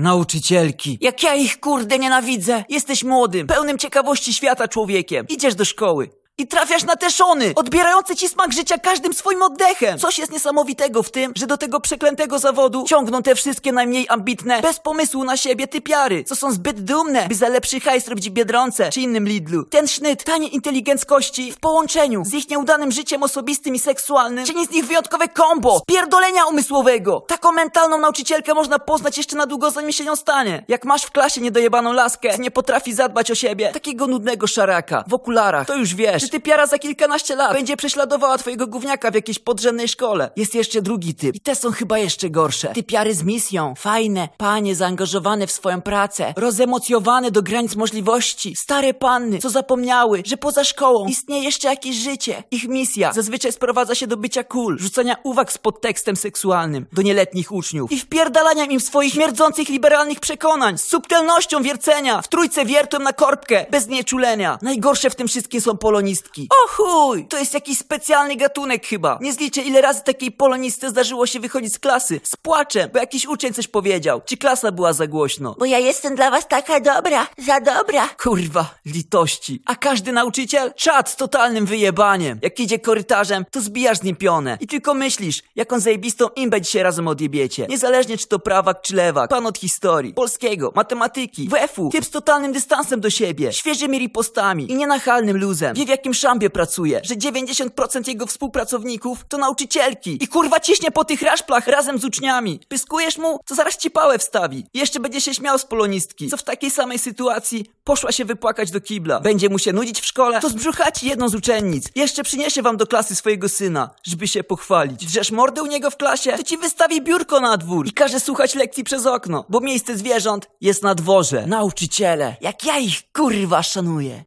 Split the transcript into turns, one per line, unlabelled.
Nauczycielki. Jak ja ich kurde nienawidzę. Jesteś młodym, pełnym ciekawości świata człowiekiem. Idziesz do szkoły. I trafiasz na te szony, odbierające ci smak życia każdym swoim oddechem. Coś jest niesamowitego w tym, że do tego przeklętego zawodu ciągną te wszystkie najmniej ambitne, bez pomysłu na siebie typiary, co są zbyt dumne, by za lepszy hajs robić w Biedronce czy innym Lidlu. Ten sznyt taniej inteligenckości w połączeniu z ich nieudanym życiem osobistym i seksualnym czyni z nich wyjątkowe kombo, pierdolenia umysłowego. Taką mentalną nauczycielkę można poznać jeszcze na długo zanim się nią stanie. Jak masz w klasie niedojebaną laskę, nie potrafi zadbać o siebie, takiego nudnego szaraka w okularach, to już wiesz, że ty piara za kilkanaście lat będzie prześladowała twojego gówniaka w jakiejś podrzędnej szkole. Jest jeszcze drugi typ i te są chyba jeszcze gorsze. Typiary z misją, fajne, panie zaangażowane w swoją pracę, rozemocjowane do granic możliwości, stare panny, co zapomniały, że poza szkołą istnieje jeszcze jakieś życie. Ich misja zazwyczaj sprowadza się do bycia cool, rzucania uwag z podtekstem seksualnym do nieletnich uczniów i wpierdalania im swoich śmierdzących liberalnych przekonań z subtelnością wiercenia, w trójce wiertłem na korbkę, bez nieczulenia. Najgorsze w tym wszystkim są polonistki. O chuj! To jest jakiś specjalny gatunek chyba. Nie zliczę ile razy takiej polonisty zdarzyło się wychodzić z klasy z płaczem, bo jakiś uczeń coś powiedział. Czy klasa była za głośno?
Bo ja jestem dla was taka dobra, za dobra.
Kurwa, litości. A każdy nauczyciel? Czad z totalnym wyjebaniem. Jak idzie korytarzem, to zbijasz z nim pionę. I tylko myślisz, jaką zajebistą imbę dzisiaj razem odjebiecie. Niezależnie czy to prawak czy lewak, pan od historii, polskiego, matematyki, WF-u, typ z totalnym dystansem do siebie, świeżymi ripostami i nienachalnym luzem. Wie w jakim szambie pracuje, że 90% jego współpracowników to nauczycielki. I kurwa ciśnie po tych raszplach razem z uczniami. Pyskujesz mu, to zaraz ci pałę wstawi. Jeszcze będzie się śmiał z polonistki, co w takiej samej sytuacji poszła się wypłakać do kibla. Będzie mu się nudzić w szkole, to zbrzuchaci jedną z uczennic. Jeszcze przyniesie wam do klasy swojego syna, żeby się pochwalić. Drzesz mordę u niego w klasie, to ci wystawi biurko na dwór i każe słuchać lekcji przez okno, bo miejsce zwierząt jest na dworze. Nauczyciele, jak ja ich kurwa szanuję.